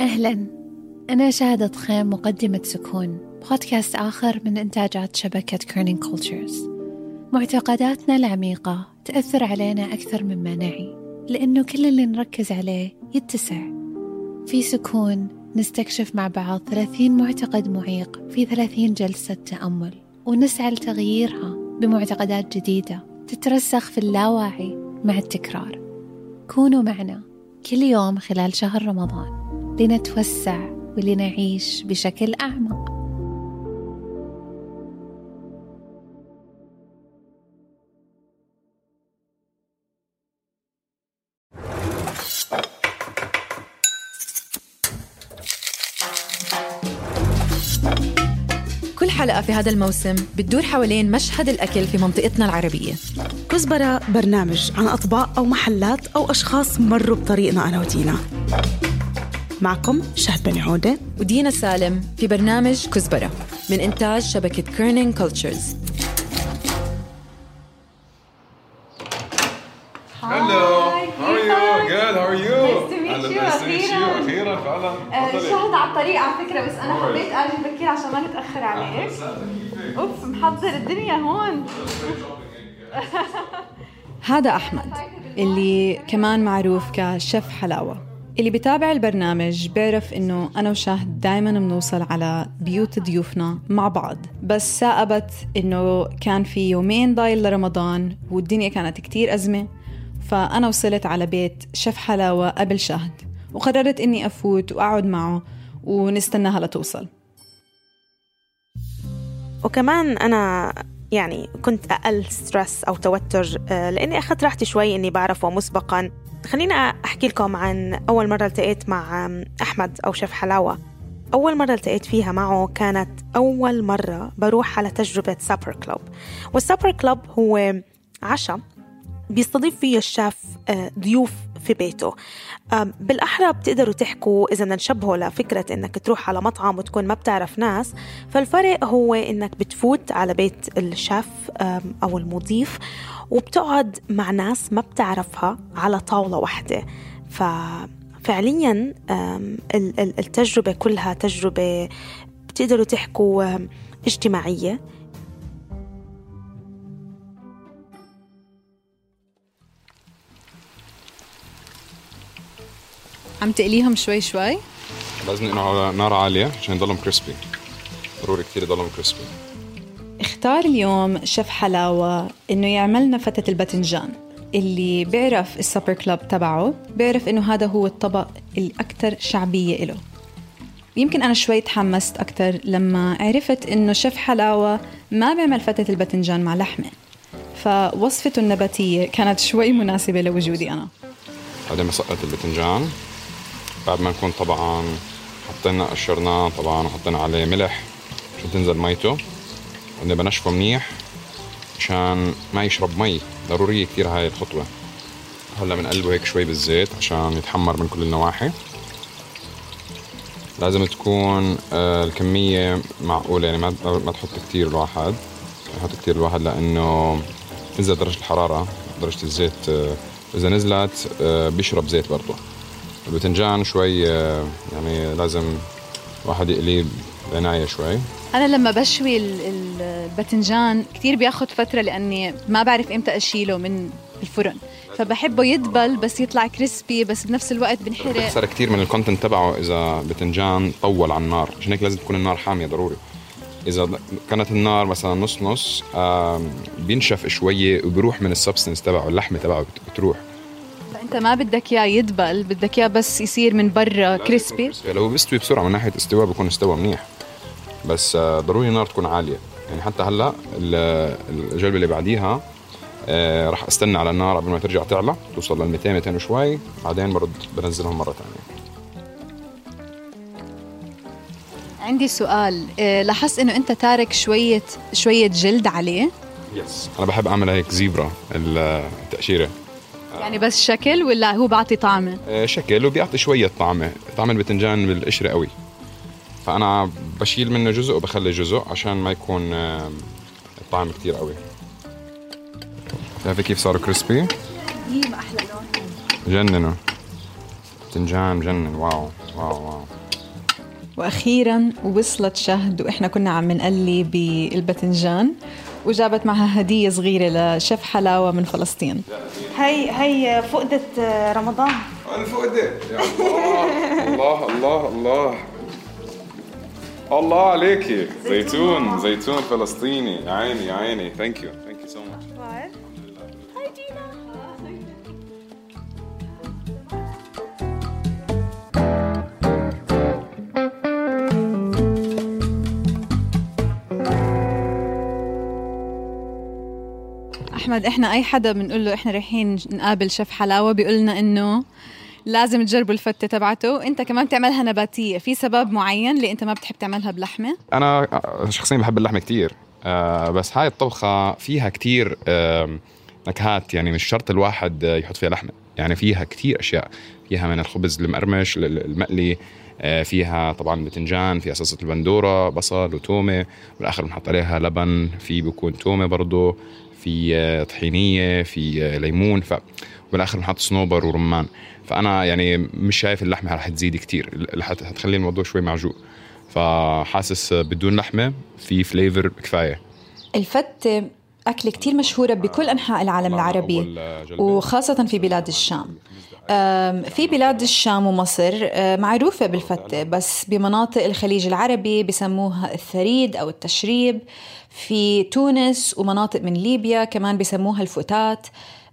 أهلا. أنا شهادة خيم مقدمة سكون. بودكاست آخر من إنتاجات شبكة Kerning Cultures معتقداتنا العميقة تأثر علينا أكثر مما نعي لأنه كل اللي نركز عليه يتسع. في سكون نستكشف مع بعض 30 معتقد معيق في 30 جلسة تأمل ونسعى لتغييرها بمعتقدات جديدة تترسخ في اللاواعي مع التكرار. كونوا معنا كل يوم خلال شهر رمضان. لنتوسع ولنعيش بشكل أعمق. كل حلقة في هذا الموسم بتدور حوالين مشهد الأكل في منطقتنا العربية. كزبرة برنامج عن أطباق أو محلات أو أشخاص مروا بطريقنا أنا ودينا. معكم شهد بن عودة ودينا سالم في برنامج كزبرة من إنتاج شبكة Kerning Cultures Hello. How are you? Good. How are you? Nice to meet you. أخيراً. فعلا تفضلي. شهد على الطريق على فكرة بس أنا. حبيت أجي بكير عشان ما نتأخر عليك أوف محضر الدنيا هون هذا أحمد اللي كمان معروف كشيف حلاوة اللي بتابع البرنامج بيعرف إنه أنا وشاهد دايما بنوصل على بيوت ضيوفنا مع بعض. بس سائبت إنه كان في يومين ضايل لرمضان والدنيا كانت كتير أزمة فأنا وصلت على بيت شيف حلاوة قبل شهد وقررت إني أفوت وأقعد معه ونستناها لتوصل. وكمان أنا يعني كنت أقل stress أو توتر آه، لأني أخذت راحتي شوي إني بعرفه مسبقا خليني أحكي لكم عن أول مرة التقيت مع أحمد أو شيف حلاوة. أول مرة التقيت فيها معه كانت أول مرة بروح على تجربة supper club وال supper club هو عشاء بيستضيف فيه الشاف آه، ضيوف في بيته. بالأحرى بتقدروا تحكوا إذا بدنا نشبهه لفكرة إنك تروح على مطعم وتكون ما بتعرف ناس. فالفرق هو إنك بتفوت على بيت الشاف أو المضيف وبتقعد مع ناس ما بتعرفها على طاولة واحدة. ففعليا التجربة كلها تجربة بتقدروا تحكوا اجتماعية. عم تقليهم شوي شوي؟ لازم ينقعوا على نار عالية عشان يضلهم كريسبي ضروري كثير يضلهم كريسبي اختار اليوم شيف حلاوة إنه يعملنا فتة الباذنجان اللي بيعرف السبر كلاب تبعه بيعرف إنه هذا هو الطبق الأكثر شعبية إله. يمكن أنا شوي تحمست أكثر لما عرفت إنه شيف حلاوة ما بيعمل فتة الباذنجان مع لحمة. فوصفته النباتية كانت شوي مناسبة لوجودي أنا. بعدين بسقط الباذنجان. بعد ما نكون طبعا حطينا قشرناه طبعا وحطينا عليه ملح عشان تنزل ميته. بعدين بنشفه منيح عشان ما يشرب مي. ضرورية كثير هاي الخطوة. هلأ بنقلبه هيك شوي بالزيت عشان يتحمر من كل النواحي. لازم تكون آه، الكمية معقولة يعني ما ما تحط كثير الواحد. يحط كثير الواحد لأنه تنزل درجة الحرارة درجة الزيت آه، إذا نزلت آه، بيشرب زيت برضه البتنجان شوي آه، يعني لازم الواحد يقليه بعنايه شوي. أنا لما بشوي ال- ال- الباذنجان كثير بياخد فترة لأني ما بعرف إمتى أشيله من الفرن. فبحبه يدبل بس يطلع crispy بس بنفس الوقت بنحرق. بخسر كثير من content تبعه إذا بتنجان طول على النار. عشان هيك لازم تكون النار حامية ضروري. إذا كانت النار مثلا نص نص بينشف شوية وبيروح من substance تبعه اللحمة تبعه بت- بتروح. فانت ما بدك اياه يدبل بدك اياه بس يصير من برا crispy لو بيستوي بسرعة من ناحيه استواء بيكون استوى منيح بس آه، ضروري النار تكون عاليه يعني حتى هلا ال- القلبة اللي بعديها آه، رح استنى على النار قبل ما ترجع تعلى توصل لل 200 200 وشوي بعدين برد بنزلهم مره ثانية عندي سؤال إيه، لاحظت انه انت تارك شوية شوية جلد عليه يس أنا بحب اعمل هيك زيبرا التقشيره يعني بس شكل ولا هو بعطي طعمة؟ آه، شكل وبيعطي شوية طعمة. طعم البتنجان بالقشرة قوي. فأنا بشيل منه جزء وبخلي جزء عشان ما يكون الطعم كتير قوي. شايفة كيف صاروا كريسبي ما أحلى لون جننوا. بتنجان جنن واو واو واو. وأخيرا وصلت شهد وإحنا كنا عم نقلي بالباذنجان وجابت معها هدية صغيرة لشيف حلاوة من فلسطين. هي هي فقدة رمضان. الفقدة يا الله الله الله الله. الله عليكي. زيتون. زيتون فلسطيني. يا عيني يا عيني. thank you أحمد إحنا أي حدا بنقول له إحنا رايحين نقابل شيف حلاوة بيقول لنا إنه لازم تجربوا الفتة تبعته. أنت كمان بتعملها نباتية. في سبب معين اللي أنت ما بتحب تعملها بلحمة؟ أنا شخصيا بحب اللحمة كتير آه بس هاي الطبخة فيها كتير آه نكهات. يعني مش شرط الواحد يحط فيها لحمة. يعني فيها كتير أشياء. فيها من الخبز المقرمش المقلي آه، فيها طبعا بتنجان فيها صلصة البندورة بصل وتومة. بالآخر بنحط عليها لبن في بيكون تومة برضه في آه، طحينية في آه، ليمون ف وبالآخر بنحط صنوبر ورمان. فأنا يعني مش شايف اللحمة رح تزيد كتير حتخلي الموضوع شوي معجوق. فحاسس بدون لحمة في flavor كفاية. الفتة أكلة كتير مشهورة بكل أنحاء العالم العربي. وخاصة في بلاد الشام. في بلاد الشام ومصر معروفة بالفتة بس بمناطق الخليج العربي بسموها الثريد أو التشريب. في تونس ومناطق من ليبيا كمان بسموها الفتات.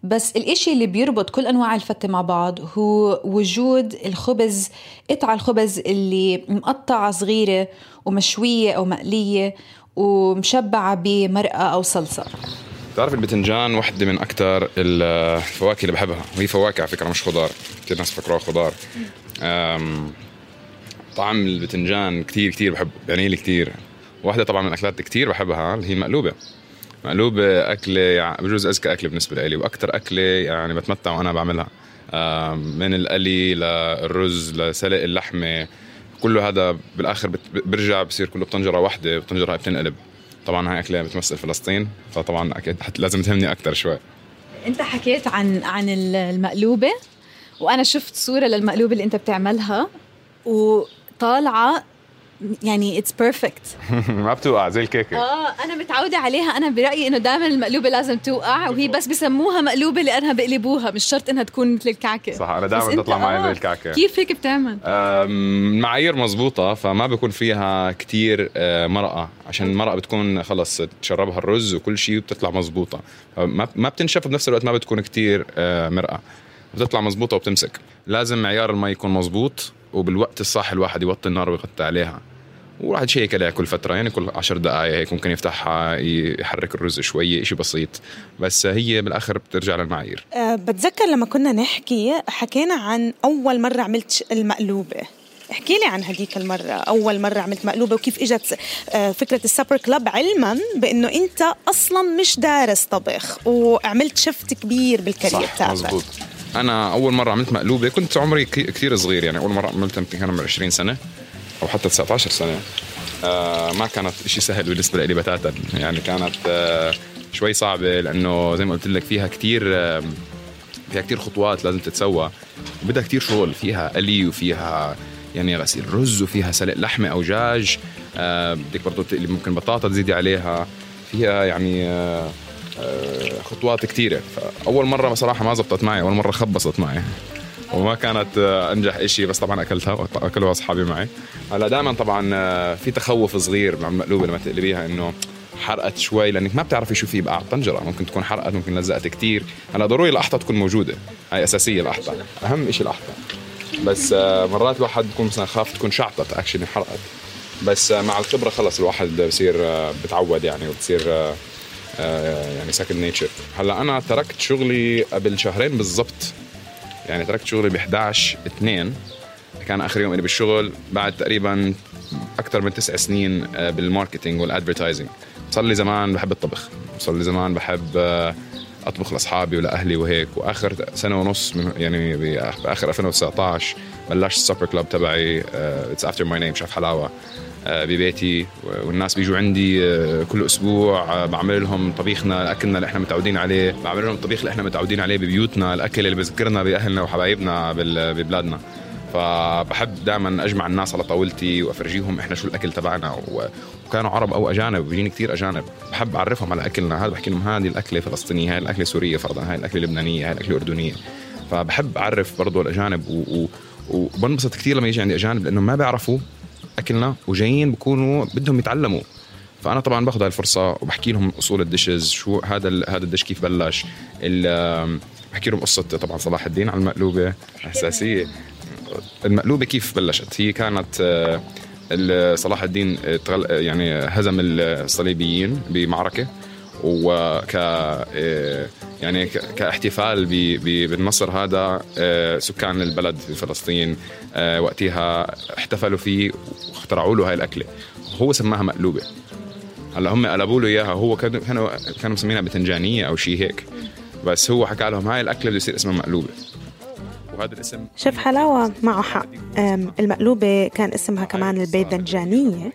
بس الإشي اللي بيربط كل أنواع الفتة مع بعض هو وجود الخبز قطع الخبز اللي مقطعة صغيرة ومشوية أو مقلية ومشبعة بمرقة أو صلصة. بتعرف البتنجان وحده من أكثر الفواكه اللي بحبها. وهي فواكه على فكرة مش خضار. كثير ناس فكروها خضار. طعم البتنجان كثير كثير بحبه. يعني لي كثير واحدة طبعا من الأكلات كثير بحبها اللي هي المقلوبة. مقلوبة أكلة يعني بجوز أذكى أكلة بالنسبة لي وأكثر أكلة يعني بتمتع وأنا بعملها. من القلي للرز لسلق اللحمة. كله هذا بالآخر برجع بصير كله بطنجرة واحدة والطنجره هاي بتنقلب. طبعا هاي أكلة بتمثل فلسطين فطبعا أكيد لازم تهمني أكثر شوي. أنت حكيت عن عن المقلوبة وأنا شفت صورة للمقلوبة اللي أنت بتعملها وطالعة يعني it's perfect ما بتوقع زي الكيكة. آه أنا متعودة عليها. أنا برأيي إنه دائما المقلوبة لازم توقع وهي بس بسموها مقلوبة لأنها بقلبوها مش شرط إنها تكون مثل الكعكة. صح أنا دائما بتطلع معي آه، زي الكعكة. كيف هيك بتعمل؟ المعايير مزبوطة فما بيكون فيها كتير آه، مرقة. عشان المرقة بتكون خلص تشربها الرز وكل شيء بتطلع مزبوطة ما ما بتنشف وبنفس الوقت ما بتكون كتير آه، مرقة. بتطلع مزبوطة وبتمسك. لازم معيار المي يكون مزبوط وبالوقت الصح الواحد يوطي النار ويغطي عليها. وواحد يشيك عليها كل فترة يعني كل عشر دقائق هيك ممكن يفتحها يحرك الرز شوية إشي بسيط. بس هي بالآخر بترجع للمعايير. أه بتذكر لما كنا نحكي حكينا عن أول مرة عملت المقلوبة. احكي لي عن هديك المرة أول مرة عملت مقلوبة وكيف إجت آه، فكرة السبر كلاب علما بأنه أنت أصلا مش دارس طبخ وعملت شفت كبير بالكارير صح تاعك. مزبوط. أنا أول مرة عملت مقلوبه كنت عمري كثير صغير يعني. أول مرة عملتها يمكن كان عمري 20 سنة أو حتى 19 سنة. آه، ما كانت شيء سهل بالنسبة لي بتاتا. يعني كانت آه، شوي صعبة لأنه زي ما قلت لك فيها كثير فيها كثير خطوات لازم تتسوى. وبدها كثير شغل. فيها قلي وفيها يعني غسيل رز وفيها سلق لحمة أو دجاج بدك برضه اللي ممكن بطاطا تزيدي عليها. فيها يعني خطوات كثيره فأول مرة بصراحة ما زبطت معي أول مرة خبصت معي. وما كانت أنجح شيء بس طبعا أكلتها واكلوها أصحابي معي. هلا دائما طبعا في تخوف صغير مع المقلوبه لما تقلبيها إنه حرقت شوي لأنك ما بتعرفي شو في بقى الطنجرة. ممكن تكون حرقت ممكن لزقت كثير هلا ضروري الأحطة تكون موجودة. هاي أساسية الأحطة. أهم شيء الأحطة. بس مرات الواحد بكون مثلا خاف تكون شعطت actually حرقت. بس مع الخبرة خلص الواحد بصير بتعود يعني وبتصير يعني second nature هلا أنا تركت شغلي قبل شهرين بالضبط. يعني تركت شغلي ب 11 2 كان آخر يوم لي بالشغل بعد تقريبا أكثر من تسع سنين بال marketing وال advertising صار لي زمان بحب الطبخ. صار لي زمان بحب أطبخ لأصحابي ولأهلي وهيك. وآخر سنة ونص يعني بآخر 2019 بلشت ال supper club تبعي it's after my name شيف حلاوة. ببيتي والناس بيجوا عندي كل أسبوع بعمل لهم طبيخنا اكلنا اللي إحنا متعودين عليه بعمل لهم الطبيخ اللي إحنا متعودين عليه ببيوتنا الأكل اللي بذكرنا بأهلنا وحبايبنا ببلادنا. فبحب دائما أجمع الناس على طاولتي وأفرجيهم إحنا شو الأكل تبعنا. وكانوا عرب أو أجانب بيجيني كثير أجانب. بحب أعرفهم على أكلنا. هذا بحكي لهم هذه الأكلة فلسطينية هاي الأكلة سورية فرضا هاي الأكلة لبنانية هاي الأكلة أردنية. فبحب أعرف برضه الأجانب و... و... وبنبسط كثير لما يجي عندي أجانب لأنه ما بيعرفوا أكلنا وجايين بكونوا بدهم يتعلموا. فأنا طبعا باخذ هاي الفرصة وبحكي لهم أصول الدشز شو هذا هذا الدش كيف بلش. بحكي لهم قصة طبعا صلاح الدين على المقلوبة اساسيه المقلوبة كيف بلشت؟ هي كانت صلاح الدين يعني هزم الصليبيين بمعركة. وك يعني كاحتفال بالنصر هذا سكان البلد في فلسطين وقتها احتفلوا فيه واخترعوا له هاي الأكلة. هو سماها مقلوبة. هلا هم قلبوا له إياها. هو كانوا كانوا مسمينها بتنجانية أو شيء هيك. بس هو حكى لهم هاي الأكلة بده يصير اسمها مقلوبة. وهذا الاسم شيف حلاوة معه حق. المقلوبة كان اسمها كمان البيذنجانية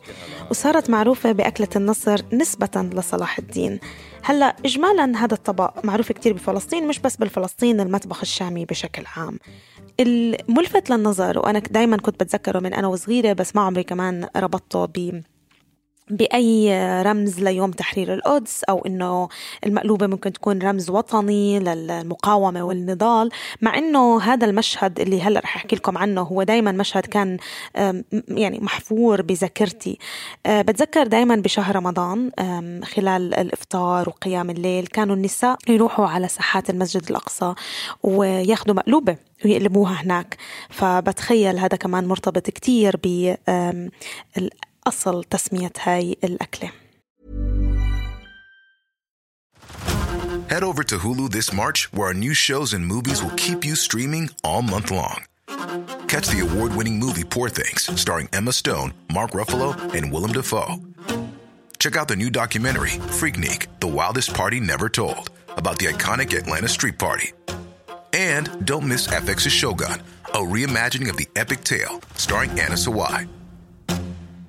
وصارت معروفة بأكلة النصر نسبة لصلاح الدين. هلا إجمالا هذا الطبق معروف كتير بفلسطين مش بس بالفلسطين المطبخ الشامي بشكل عام. الملفت للنظر وأنا دايما كنت بتذكره من أنا وصغيرة بس ما عمري كمان ربطته ب بأي رمز ليوم تحرير القدس أو إنه المقلوبة ممكن تكون رمز وطني للمقاومة والنضال. مع إنه هذا المشهد اللي هلأ رح أحكي لكم عنه هو دايما مشهد كان يعني محفور بذاكرتي. بتذكر دايما بشهر رمضان خلال الإفطار وقيام الليل كانوا النساء يروحوا على ساحات المسجد الأقصى وياخذوا مقلوبة ويقلبوها هناك. فبتخيل هذا كمان مرتبط كتير ب أصل تسمية هاي الأكلة Head over to Hulu this March, where our new shows and movies will keep you streaming all month long. Catch the award winning movie Poor Things, starring Emma Stone, Mark Ruffalo, and Willem Dafoe. Check out the new documentary, Freaknik The Wildest Party Never Told, about the iconic Atlanta Street Party. And don't miss FX's Shogun, a reimagining of the epic tale, starring Anna Sawai.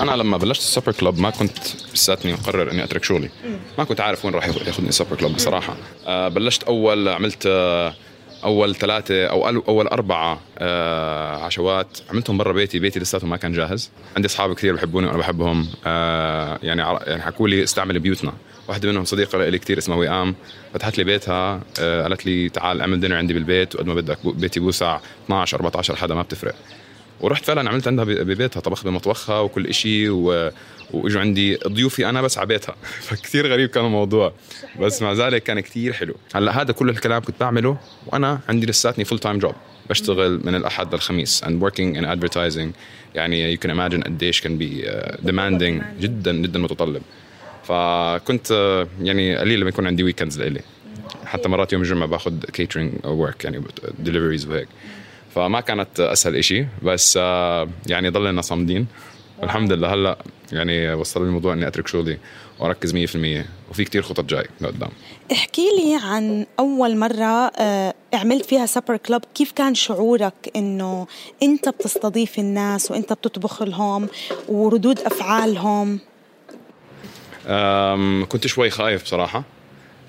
أنا لما بلشت ال supper club ما كنت لساتني مقرر إني أترك شغلي. ما كنت عارف وين راح ياخذني ال supper club بصراحة. آه بلشت أول عملت آه أول ثلاثة أو أول أربعة آه عشوات. عملتهم برا بيتي. بيتي لساته ما كان جاهز. عندي أصحاب كثير بحبوني وأنا بحبهم. يعني يعني حكوا لي استعمل بيوتنا. واحدة منهم صديقة لي كثير اسمها وئام. فتحت لي بيتها قالت لي تعال اعمل dinner عندي بالبيت. وقد ما بدك بيتي بوسع 12 14 حدا ما بتفرق. ورحت فعلا عملت عندها ببيتها طبخت بمطبخها وكل إشي و... وإجوا عندي ضيوفي أنا بس على بيتها. غريب كان الموضوع. بس مع ذلك كان كتير حلو. هلأ هذا كل الكلام كنت بعمله وأنا عندي لساتني full time job بشتغل من الأحد للخميس and working in advertising. يعني you can imagine قديش كان بي uh, demanding. جدا جدا متطلب. فكنت uh, يعني قليل لما يكون عندي weekends لإلي. حتى مرات يوم الجمعة باخذ catering work يعني deliveries وهيك. فما كانت أسهل إشي بس آه، يعني ضلنا صامدين. الحمد لله. هلأ يعني وصل الموضوع إني أترك شغلي وأركز 100% وفي كتير خطط جاي لقدام. احكي لي عن أول مرة آه، عملت فيها supper club كيف كان شعورك إنه أنت بتستضيف الناس وأنت بتطبخ لهم وردود أفعالهم؟ أم، كنت شوي خايف بصراحة.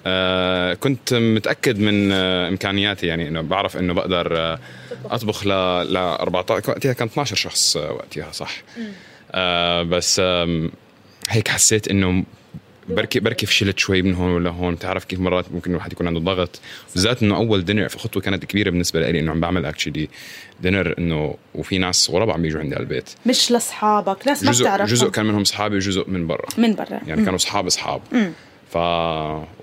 أه، كنت متأكد من أه، إمكانياتي يعني إنه بعرف إنه بقدر أه، أطبخ ل ل 14 وقتها كان 12 شخص وقتها صح. بس هيك حسيت إنه بركي بركي فشلت شوي من هون لهون. بتعرف كيف مرات ممكن الواحد يكون عنده ضغط. بالذات إنه أول دينر خطوة كانت كبيرة بالنسبة لي إنه عم بعمل اكشلي دينر إنه وفي ناس غراب عم يجوا عندي على البيت. مش لأصحابك ناس ما جزء بتعرفهم. جزء كان منهم اصحابي وجزء من برا. من برا. يعني كانوا أصحاب. اصحاب ف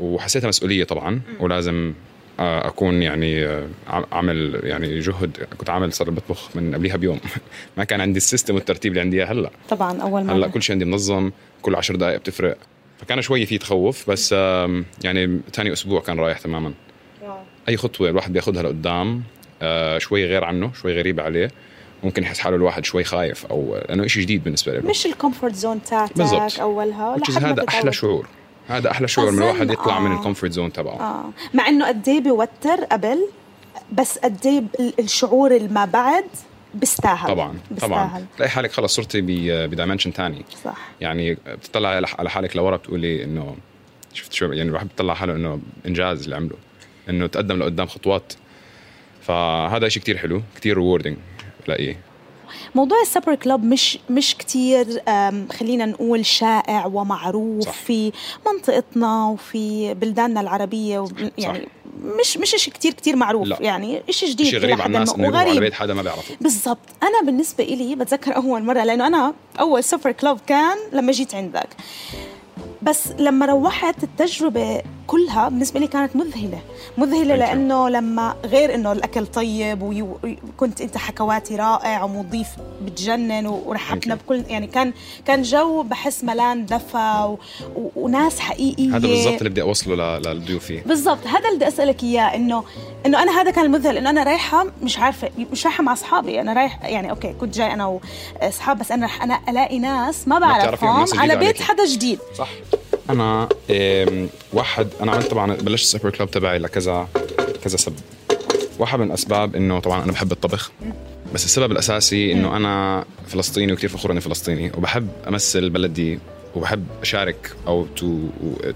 وحسيتها مسؤولية طبعا ولازم آه، أكون يعني آه، عم- اعمل يعني جهد. كنت عامل صار بطبخ من قبليها بيوم. ما كان عندي السيستم والترتيب اللي عندي إياه هلأ. طبعا أول مرة هلأ كل شيء عندي منظم كل عشر دقائق بتفرق. فكان شوي في تخوف بس يعني ثاني أسبوع كان رايح تماما. أي خطوة الواحد بياخذها لقدام آه، شوي غير عنه شوي غريب عليه. ممكن يحس حاله الواحد شوي خايف أو لأنه شيء جديد بالنسبة له. مش ال comfort zone تاعتك بالضبط. ما هذا. أحلى شعور. هذا أحلى شعور من الواحد يطلع من آه. ال comfort zone تبعه. آه. مع إنه قد إيه بيوتّر قبل بس قد ال- الشعور اللي ما بعد بيستاهل. طبعا طبعا. بيستاهل. تلاقي حالك خلص صرتي ب dimension ثاني صح. يعني بتطلع على- على حالك لورا بتقولي إنه شفت شو يعني الواحد بيطلع حاله إنه إنجاز اللي عمله إنه تقدم لقدام خطوات. فهذا شيء كتير حلو كتير rewarding بلاقيه موضوع ال supper club مش مش كتير أم، خلينا نقول شائع ومعروف صح. في منطقتنا وفي بلداننا العربية يعني مش مش شيء كتير كتير معروف لا. يعني شيء جديد شيء غريب على الناس إنه يروحوا على. بيت حدا ما بيعرفه بالضبط أنا بالنسبة إلي بتذكر أول مرة لأنه أنا أول supper club كان لما جيت عندك بس لما روحت التجربة كلها بالنسبة لي كانت مذهلة. مذهلة Thank you. لأنه لما غير أنه الأكل طيب وكنت أنت حكواتي رائع ومضيف بتجنن ورحبنا you. بكل يعني كان كان جو بحس ملان دفى و... و... وناس حقيقية. هذا بالضبط اللي بدي أوصله ل- للضيوفي بالضبط. هذا اللي بدي أسألك إياه إنه إنه أنا هذا كان المذهل إنه أنا رايحة مش عارفة مش رايحة مع أصحابي. أنا رايح يعني okay كنت جاي أنا وأصحاب بس أنا رح أنا ألاقي ناس ما بعرفهم على بيت عليكي. حدا جديد. صح. أنا واحد أنا عملت طبعا بلشت ال supper club تبعي لكذا كذا سبب. واحد من الأسباب إنه طبعا أنا بحب الطبخ. بس السبب الأساسي إنه أنا فلسطيني وكثير فخور إني فلسطيني وبحب أمثل بلدي وبحب أشارك أو to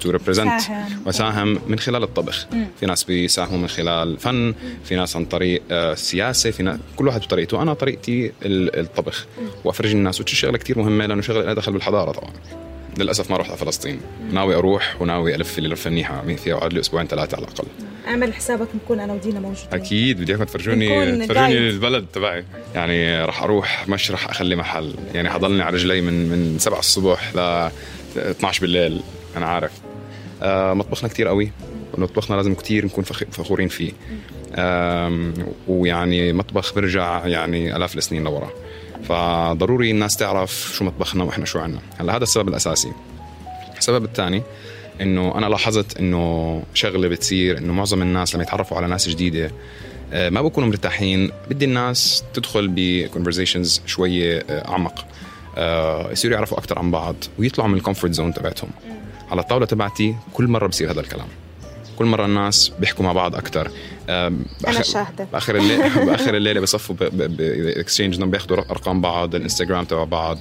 to represent ساهم. واساهم من خلال الطبخ. في ناس بيساهموا من خلال فن في ناس عن طريق آه، سياسة في ناس كل واحد بطريقته. أنا طريقتي ال- الطبخ. وأفرج الناس وتش شغلة كثير مهمة لأنه شغلة لها دخل بالحضارة طبعا. للأسف ما رحت على فلسطين. ناوي أروح وناوي ألف لي لفه منيحه فيها اقعد لي أسبوعين ثلاثة على الأقل. أعمل حسابك نكون أنا ودينا موجودين. أكيد بدي اياكم تفرجوني تفرجوني. البلد تبعي. يعني راح أروح مش راح أخلي محل. يعني حضلني على رجلي من من 7 الصبح ل 12 بالليل. أنا عارف. آه مطبخنا كتير قوي. مطبخنا لازم كتير نكون فخ- فخورين فيه. ويعني مطبخ برجع يعني آلاف السنين لورا. فضروري الناس تعرف شو مطبخنا وإحنا شو عنا. هلا هذا السبب الأساسي. السبب الثاني إنه أنا لاحظت إنه شغلة بتصير إنه معظم الناس لما يتعرفوا على ناس جديدة آه، ما بكونوا مرتاحين. بدي الناس تدخل بكونفرزيشنز شوية آه، أعمق. آه، يصيروا يعرفوا أكثر عن بعض ويطلعوا من ال comfort zone تبعتهم. على الطاولة تبعتي كل مرة بصير هذا الكلام. كل مرة الناس بيحكوا مع بعض أكثر أنا شاهدة. بآخر الليل بآخر الليلة بصفوا ب exchange بياخذوا أرقام بعض الإنستغرام تبع بعض.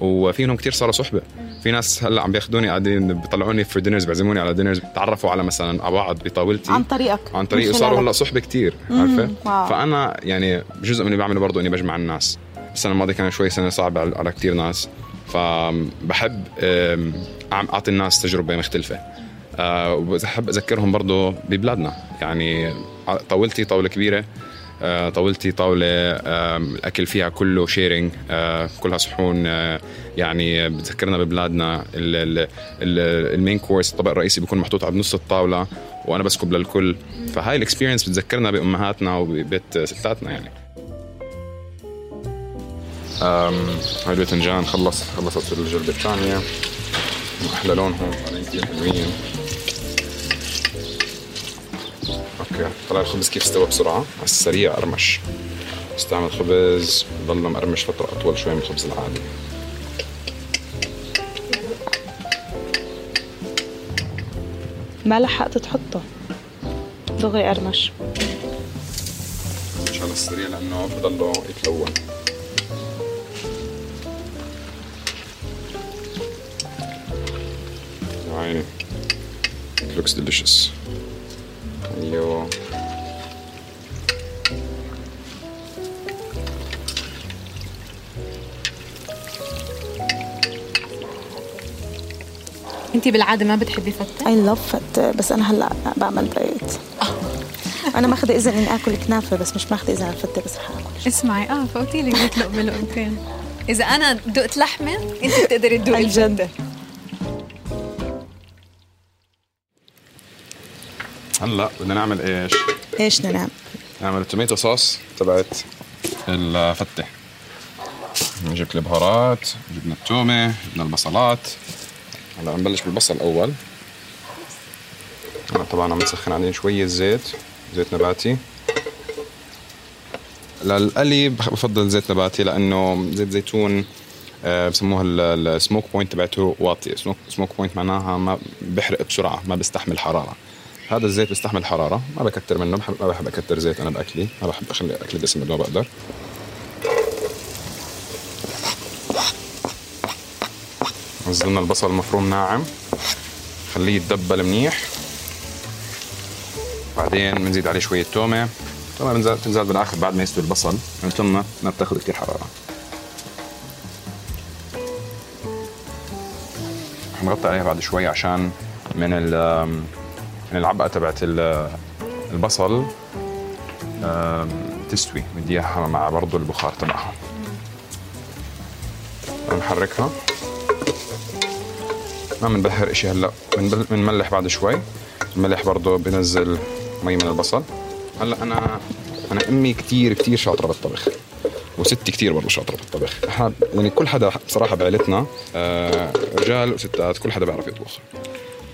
وفيهم كثير صاروا صحبة. في ناس هلأ عم بياخذوني قاعدين بيطلعوني في dinners بيعزموني على dinners تعرفوا على مثلا على بعض بطاولتي. عن طريقك. عن طريقي. صاروا هلأ صحبة كثير عارفة؟ فأنا يعني جزء من اللي بعمله برضه إني بجمع الناس. السنة الماضية كان شوي سنة صعبة على كثير ناس. فبحب أعطي الناس تجربة مختلفة. أه وبحب أذكرهم برضه ببلادنا. يعني طاولتي طاولة كبيرة أه طاولتي طاولة الأكل فيها كله sharing أه كلها صحون يعني بتذكرنا ببلادنا. ال main course الطبق الرئيسي بيكون محطوط على نص الطاولة وأنا بسكب للكل. فهاي ال experience بتذكرنا بأمهاتنا وببيت ستاتنا يعني. هاي الباذنجان خلص خلصت الثانية أحلى لونهم كثير حلوين أوكي طلع الخبز كيف استوى بسرعة؟ على السريع قرمش استعمل خبز ضل مقرمش فترة أطول شوي من الخبز العادي. ما لحقت تحطه. دغري قرمش مش على السريع لأنه بضله يتلون. Looks delicious. أيوه انت بالعادة ما بتحبي فتة؟ اي لاف فتة بس أنا هلأ بعمل diet. أنا ماخذه إذن إني آكل كنافة بس مش ماخذه إذن الفتة بس رح آكل. اسمعي آه فوتي لي قلت لقمه لقمتين إذا أنا دقت لحمة انت بتقدري تدوقي الفتة هلا بدنا نعمل إيش؟ إيش بدنا نعمل؟ نعمل ال tomato sauce تبعت الفتة. نجيب البهارات جبنا التومة جبنا البصلات. هلا نبلش بالبصل هلا طبعا عم نسخن عليه شوية زيت زيت نباتي. للقلي بفضل زيت نباتي لأنه زيت زيتون آه، بسموها ال smoke point تبعته واطية smoke point معناها ما بيحرق بسرعة ما بيستحمل حرارة. هذا الزيت بيستحمل حرارة. ما بكتر منه ما بحب أكتر زيت أنا بأكلي. ما بحب اخلي أكلي دسم ما بقدر. نزلنا البصل المفروم ناعم. خليه يتدبل منيح. بعدين بنزيد عليه شوية تومة. تومه بنزل بتنزل بالآخر بعد ما يستوي البصل. التومه ما بتاخذ كثير حرارة. حنغطي عليها بعد شوي عشان من ال يعني العبقه تبعت البصل تستوي. بدي إياها مع برضه البخار تبعها. بنحركها ما بنبهر إشي هلأ. بنملح بعد شوي. الملح برضه بنزل مي من البصل. هلأ أنا أنا أمي كثير كثير شاطرة بالطبخ. وستي كثير برضه شاطرة بالطبخ. يعني كل حدا بصراحة بعائلتنا آه رجال وستات كل حدا بيعرف يطبخ.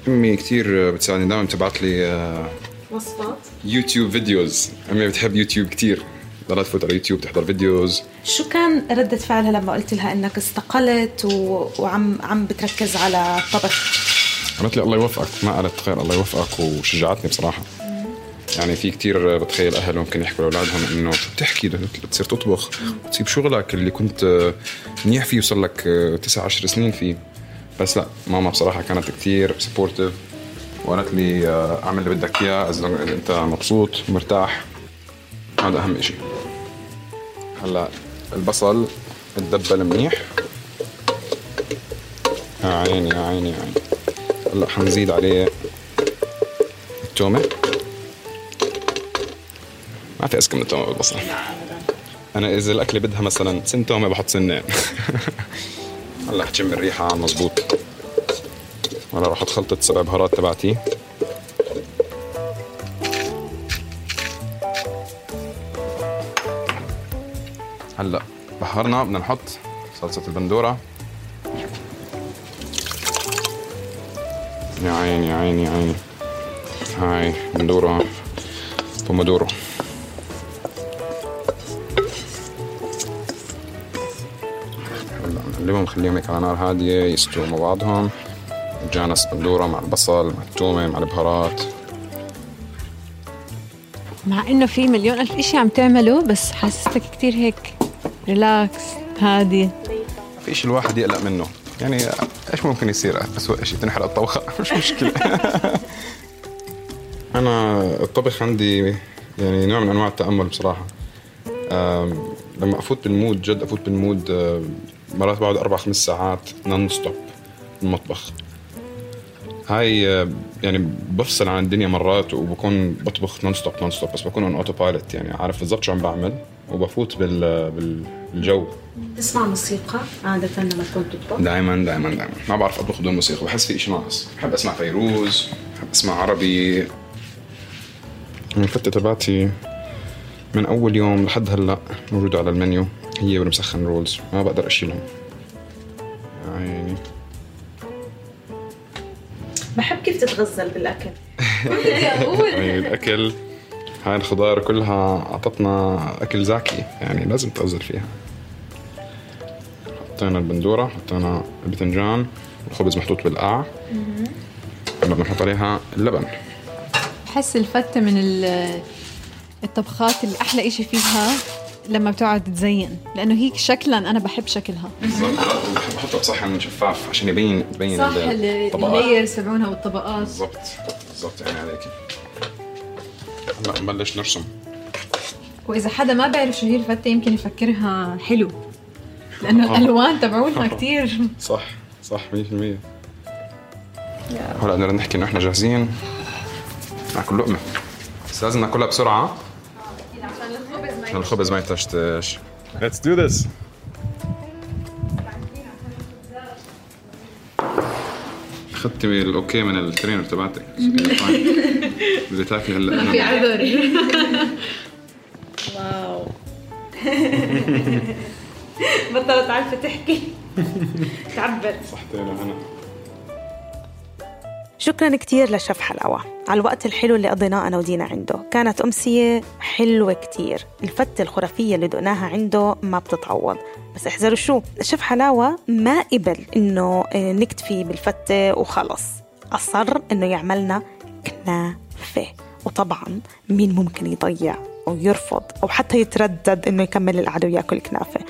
امي كثير بتساعدني دائما بتبعت لي وصفات. YouTube videos أمي بتحب يوتيوب كثير ضلت تفوت على يوتيوب تحضر videos شو كان ردة فعلها لما قلت لها إنك استقلت و... وعم عم بتركز على الطبخ؟ قالت لي الله يوفقك. ما قالت خير الله يوفقك وشجعتني بصراحة. يعني في كتير بتخيل أهل ممكن يحكوا لأولادهم إنه شو بتحكي تصير تطبخ وتسيب شغلك اللي كنت منيح فيه وصار لك تسع عشر سنين فيه. بس لا ماما بصراحة كانت كثير supportive وقالت لي اعمل اللي بدك إياه اذا انت مبسوط مرتاح. هذا أهم شيء هلأ البصل تدبل منيح. يا عيني يا عيني يا عيني. هلأ حنزيد عليه التومة. ما في اسكن من التومة بالبصل. أنا إذا الأكلة بدها مثلا سن تومة بحط سنين هلا حتشم الريحة. مزبوط هلا راح خلطه سبع بهارات تبعتي. هلأ بهرنا بدنا نحط صلصة البندورة. يا عيني يا عيني يا عيني. هاي بندورة. بومودورو هلا بنقلبهم نخليهم هيك على نار هادية يستووا مع بعضهم. جانس بندوره مع البصل مع التومة مع البهارات. مع إنه في مليون ألف إشي عم تعمله بس حاسستك كتير هيك ريلاكس هادي في شيء الواحد يقلق منه. يعني إيش ممكن يصير؟ اسوء شيء تنحرق الطبخة. مش مشكلة. أنا الطبخ عندي يعني نوع من أنواع التأمل بصراحة. لما أفوت بال mood جد أفوت بال mood مرات بقعد أربع خمس ساعات non-stop بالمطبخ هاي يعني بفصل عن الدنيا مرات وبكون بطبخ non-stop non-stop بس بكون on autopilot يعني. عارف بالضبط شو عم بعمل وبفوت بال بالجو. تسمع موسيقى عادة لما تكون تطبخ؟ دائما دائما دائما ما بعرف أطبخ بدون موسيقى بحس في شيء ناقص. بحب أسمع فيروز بحب أسمع عربي. الفتة تبعتي من أول يوم لحد هلأ موجودة على المنيو. هي والمسخن رولز. ما بقدر أشيلهم. يعني. بحب كيف تتغزل بالأكل. يعني الأكل هاي الخضار كلها أعطتنا أكل زاكي يعني لازم تغزل فيها. حطينا البندورة حطينا البتنجان الخبز محطوط بالقاع. هلا بنحط عليها اللبن. بحس الفتة من الطبخات اللي أحلى إشي فيها. لما بتقعد تزين لأنه هيك شكلا أنا بحب شكلها. بالضبط. بحطها بصحن شفاف عشان يبين تبين صح اللايرز تبعونها والطبقات. بالضبط. بالضبط يعني عليك. هلا نبلش نرسم. وإذا حدا ما بيعرف شو هي الفتة يمكن يفكرها حلو. لأنه آه. الألوان تبعونها كثير صح صح 100% هلا بدنا نحكي إنه إحنا جاهزين. ناكل لقمة. بس لازم ناكلها بسرعة. الخبز ما يتشتش Let's do this. اخذتي ال okay من ال trainer تبعتك بدي تاكلي هلا ما في عذر wow بطلت عارفه تحكي تعبر صحتين أنا شكرا كتير لشيف حلاوة. على الوقت الحلو اللي قضيناه أنا ودينا عنده. كانت أمسية حلوة كتير. الفتة الخرافية اللي دقناها عنده ما بتتعوض. بس احذروا شو شيف حلاوة ما قبل إنه نكتفي بالفتة وخلص. أصر إنه يعملنا كنافة. وطبعا مين ممكن يضيع أو يرفض أو حتى يتردد إنه يكمل القعدة وياكل كنافة.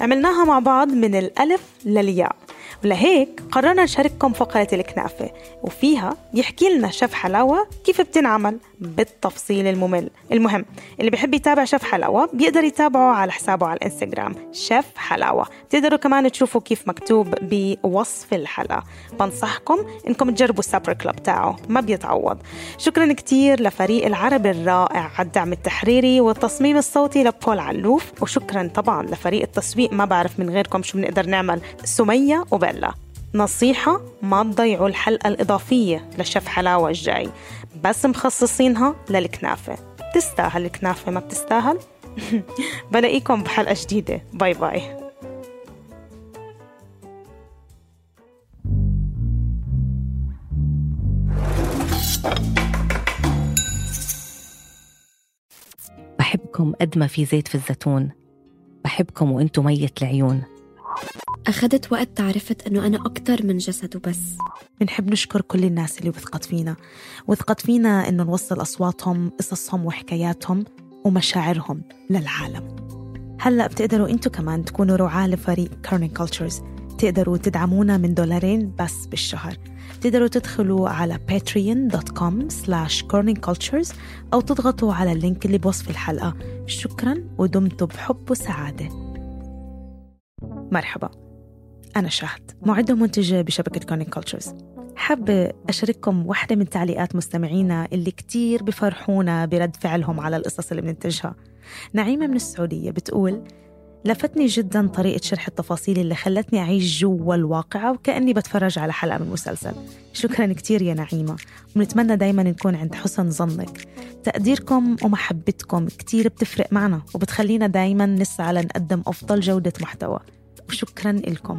عملناها مع بعض من الألف للياء. ولهيك قررنا نشارككم فقرة الكنافة وفيها يحكي لنا شيف حلاوة كيف بتنعمل بالتفصيل الممل المهم. اللي بحب يتابع شيف حلاوة بيقدر يتابعه على حسابه على الإنستغرام شيف حلاوة. تقدروا كمان تشوفوا كيف مكتوب بوصف الحلقة بنصحكم إنكم تجربوا السابر كلوب تاعه ما بيتعوض. شكرا كتير لفريق العربي الرائع على الدعم التحريري والتصميم الصوتي لبول علوف. وشكرا طبعا لفريق التسويق ما بعرف من غيركم شو بنقدر نعمل. سمية وبيلا نصيحة ما تضيعوا الحلقة الإضافية لشيف حلاوة الجاي. بس مخصصينها للكنافة. تستاهل الكنافة ما بتستاهل؟ بلاقيكم بحلقة جديدة. باي باي. بحبكم قد ما في زيت في الزيتون. بحبكم وإنتم مية العيون. أخذت وقت عرفت أنه أنا أكتر من جسد وبس. بنحب نشكر كل الناس اللي وثقت فينا. وثقت فينا أنه نوصل أصواتهم قصصهم وحكاياتهم ومشاعرهم للعالم. هلأ بتقدروا أنتوا كمان تكونوا رعاة لفريق Kerning Cultures تقدروا تدعمونا من دولارين بس بالشهر. تقدروا تدخلوا على patreon.com slash kerningcultures أو تضغطوا على ال link اللي بوصف الحلقة. شكرا ودمتم بحب وسعادة. مرحبا. أنا شهد معدة ومنتجة بشبكة Kerning Cultures حابة أشارككم واحدة من تعليقات مستمعينا اللي كتير بفرحونا برد فعلهم على القصص اللي بننتجها. نعيمة من السعودية بتقول لفتني جدا طريقة شرح التفاصيل اللي خلتني أعيش جوا الواقعة وكأني بتفرج على حلقة من مسلسل. شكرا كتير يا نعيمة. ونتمنى دايما نكون عند حسن ظنك. تقديركم ومحبتكم كتير بتفرق معنا وبتخلينا دايما نسعى لنقدم أفضل جودة محتوى. وشكرا لكم